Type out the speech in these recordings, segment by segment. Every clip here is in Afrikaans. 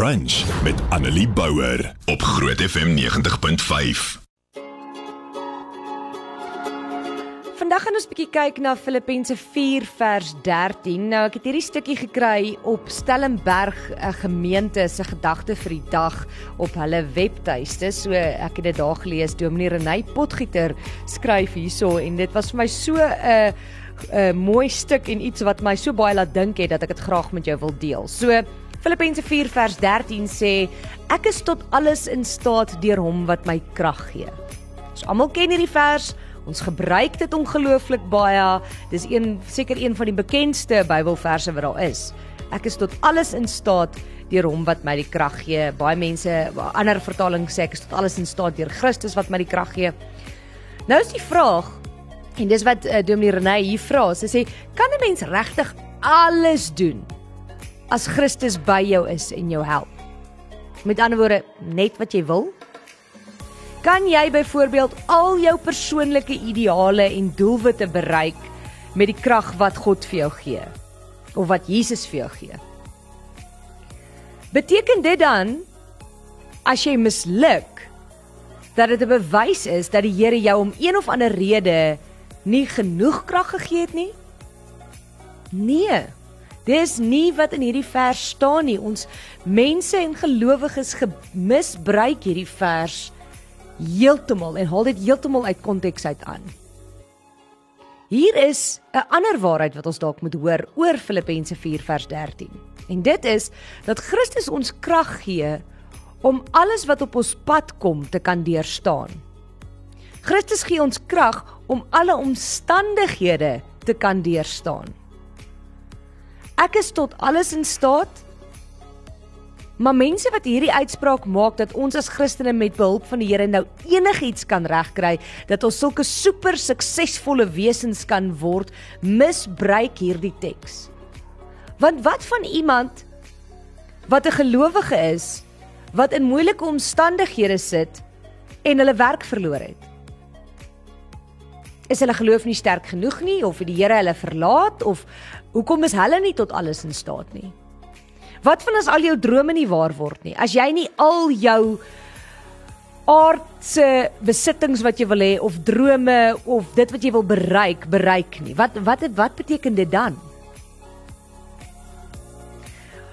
Brunch met Annelie Bouwer op Groot FM 90.5. Vandag gaan ons 'n bietjie kyk na Filippense 4 vers 13. Nou ek het hierdie stukkie gekry op Stellenberg 'n gemeente se gedagte vir die dag op hulle webtuiste. So ek het dit daar gelees. Dominee Renay Potgieter skryf hierso en dit was vir my so 'n 'n mooi stuk en iets wat my so baie laat dink het dat ek dit graag met jou wil deel. So Filippense 4 vers 13 sê ek is tot alles in staat deur hom wat my krag gee. Ons almal ken hierdie vers. Ons gebruik dit ongelooflik baie. Dis een seker een van die bekendste Bybelverse wat daar is. Ek is tot alles in staat deur hom wat my die krag gee. Baie mense, ander vertalings sê ek is tot alles in staat deur Christus wat my die krag gee. Nou is die vraag en dis wat uh, Dominee Renay hier vra. Sy sê, kan 'n mens regtig alles doen as Christus by jou is en jou help? Met ander woorde, net wat jy wil? Kan jy byvoorbeeld al jou persoonlike ideale en doelwitte bereik met die krag wat God vir jou gee of wat Jesus vir jou gee? Beteken dit dan as jy misluk dat dit 'n bewys is dat die Here jou om een of ander rede nie genoeg krag gegee het nie? Nee. Dis nie wat in hierdie vers staan nie. Ons mense en gelowiges misbruik hierdie vers heeltemal en haal dit heeltemal uit konteks uit aan. Hier is 'n ander waarheid wat ons dalk moet hoor oor Filippense 4 vers 13. En dit is dat Christus ons krag gee om alles wat op ons pad kom te kan deurstaan. Christus gee ons krag om alle omstandighede te kan deurstaan. Ek is tot alles in staat Maar mense wat hierdie uitspraak maak dat ons as Christene met behulp van die Here nou enigiets kan regkry, dat ons sulke super suksesvolle wesens kan word, misbruik hierdie teks. Want wat van iemand wat 'n gelowige is, wat in moeilike omstandighede sit en hulle werk verloor het? Is hulle geloof nie sterk genoeg nie of het die Here hulle verlaat of hoekom is hulle nie tot alles in staat nie? Wat van as al jou drome nie waar word nie? As jy nie al jou aardse besittings wat jy wil hê of drome of dit wat jy wil bereik, bereik nie. Wat wat wat beteken dit dan?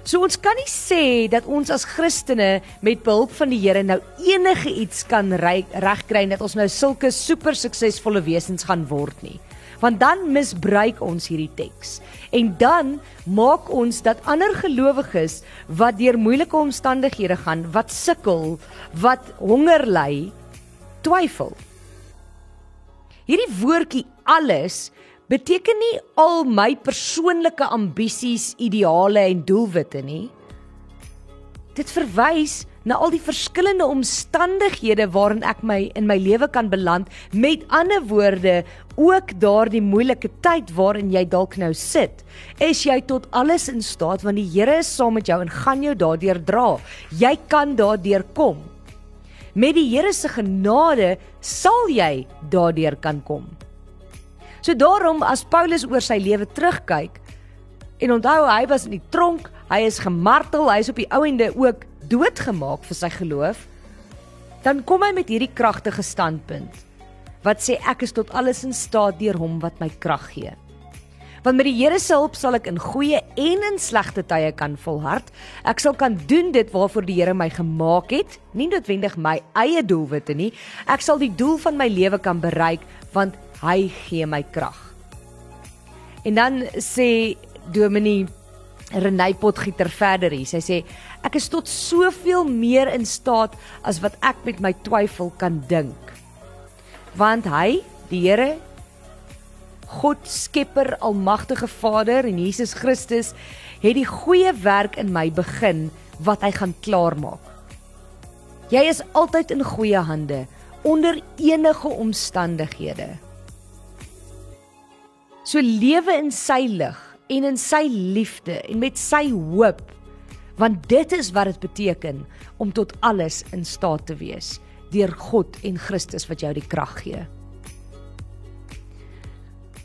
So ons kan nie sê dat ons as Christene met behulp van die Here nou enige iets kan regkry dat ons nou sulke super suksesvolle wesens gaan word nie want dan misbruik ons hierdie teks. En dan maak ons dat ander gelowiges wat deur moeilike omstandighede gaan, wat sukkel, wat honger ly, twyfel. Hierdie woordjie alles beteken nie al my persoonlike ambisies, ideale en doelwitte nie. Dit verwys na al die verskillende omstandighede waarin ek my in my lewe kan beland. Met ander woorde, ook daardie moeilike tyd waarin jy dalk nou sit, is jy tot alles in staat want die Here is saam met jou en gaan jou daardeur dra. Jy kan daardeur kom. Met die Here se genade sal jy daardeur kan kom. So daarom as Paulus oor sy lewe terugkyk en onthou hy was in die tronk, hy is gemartel, hy is op die ou ende ook doodgemaak vir sy geloof, dan kom hy met hierdie kragtige standpunt wat sê ek is tot alles in staat deur hom wat my krag gee. Want met die Here se hulp sal ek in goeie en in slegte tye kan volhard. Ek sal kan doen dit waarvoor die Here my gemaak het, nie noodwendig my eie doelwitte nie. Ek sal die doel van my lewe kan bereik want hy gee my krag. En dan sê Dominee Renay Potgieter verder hier. Sy sê ek is tot soveel meer in staat as wat ek met my twyfel kan dink. Want hy, die Here, God Skepper, Almagtige Vader en Jesus Christus het die goeie werk in my begin wat hy gaan klaarmaak. Jy is altyd in goeie hande onder enige omstandighede. So lewe in sy lig en in sy liefde en met sy hoop want dit is wat dit beteken om tot alles in staat te wees deur God en Christus wat jou die krag gee.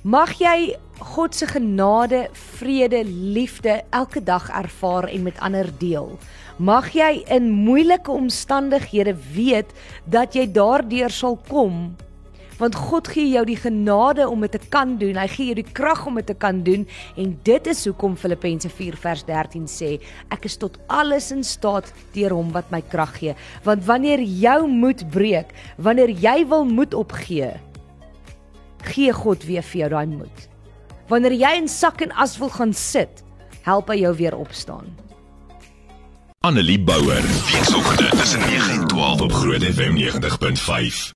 Mag jy God se genade, vrede, liefde elke dag ervaar en met ander deel. Mag jy in moeilike omstandighede weet dat jy daardeur sal kom want God gee jou die genade om dit te kan doen. Hy gee jou die krag om dit te kan doen en dit is hoekom Filippense 4 vers 13 sê, ek is tot alles in staat deur hom wat my krag gee. Want wanneer jou moed breek, wanneer jy wil moed opgee, gee God weer vir jou daai moed. Wanneer jy in sak en as wil gaan sit, help hy jou weer opstaan. Annelie Bouwer, weekoggend tussen 9 en 12 op Groot FM 90.5.